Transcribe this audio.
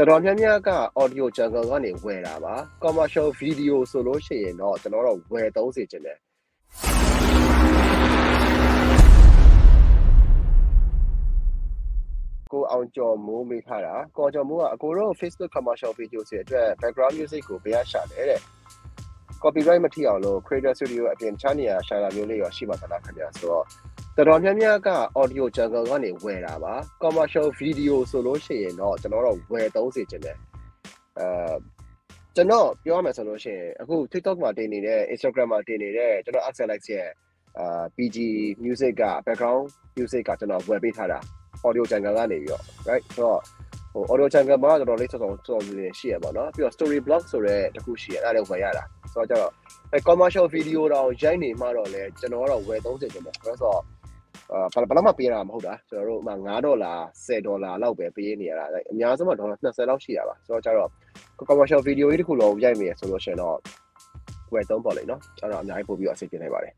တော်တော်များများက audio jungle ကနေဝယ်တာပါ commercial video ဆိုလို့ရှိရင်တော့ကျွန်တော်တို့ဝယ်သုံးစေချင်တယ်ကိုအောင်ကျော်မိုးမေးထားတာကိုအောင်ကျော်မိုးကအကိုတို့ Facebook commercial video တွေအတွက် background music ကိုဘယ်ရရှာလဲတဲ့ copyright မထိအောင်လို့ creator studio အပြင်ချားနေရရှာတာမျိုးလေးရောရှိပါသလားခင်ဗျာဆိုတော့ တော်တော်များများက audio jungle ကနေဝယ်တာပါ commercial video ဆိုလို့ရှိရင်တော့ကျွန်တော်တို့ဝယ်သုံးစေချင်တယ်အဲကျွန်တော်ပြောရမယ်ဆိုလို့ရှိရင်အခု TikTok မှာတင်နေတဲ့ Instagram မှာတင်နေတဲ့ကျွန်တော် Axel Alex ရဲ့အာ PG music က background music ကကျွန်တော်ဝယ်ပေးထားတာ audio jungle ကနေပြီးတော့ right ဆိုတော့ဟို audio jungle မှာတော်တော်လေးစောစောစောနေရှိရပါတော့ပြီးတော့ story blog ဆိုတဲ့တခုရှိရအဲ့ဒါလည်းဝယ်ရတာဆိုတော့ကျတော့အဲ commercial video တော့ရိုက်နေမှတော့လေကျွန်တော်ကတော့ဝယ်30ကျင်တယ်ဆိုတော့အာ ဘယ်ဘယ်မှပေးရတာမဟုတ်တာကျွန်တော်တို့မှ9ဒေါ်လာ10ဒေါ်လာလောက်ပဲပေးနေရတာအများဆုံးမှဒေါ်လာ20လောက်ရှိတာပါဆိုတော့ကျတော့ commercial video ကြီးတစ်ခုလုံးရိုက်နေရဆိုလို့ရှိရင်တော့ဝယ်သုံးပေါ့လေနော်အဲ့တော့အများကြီးပို့ပြီးတော့အဆင်ပြေနေပါတယ်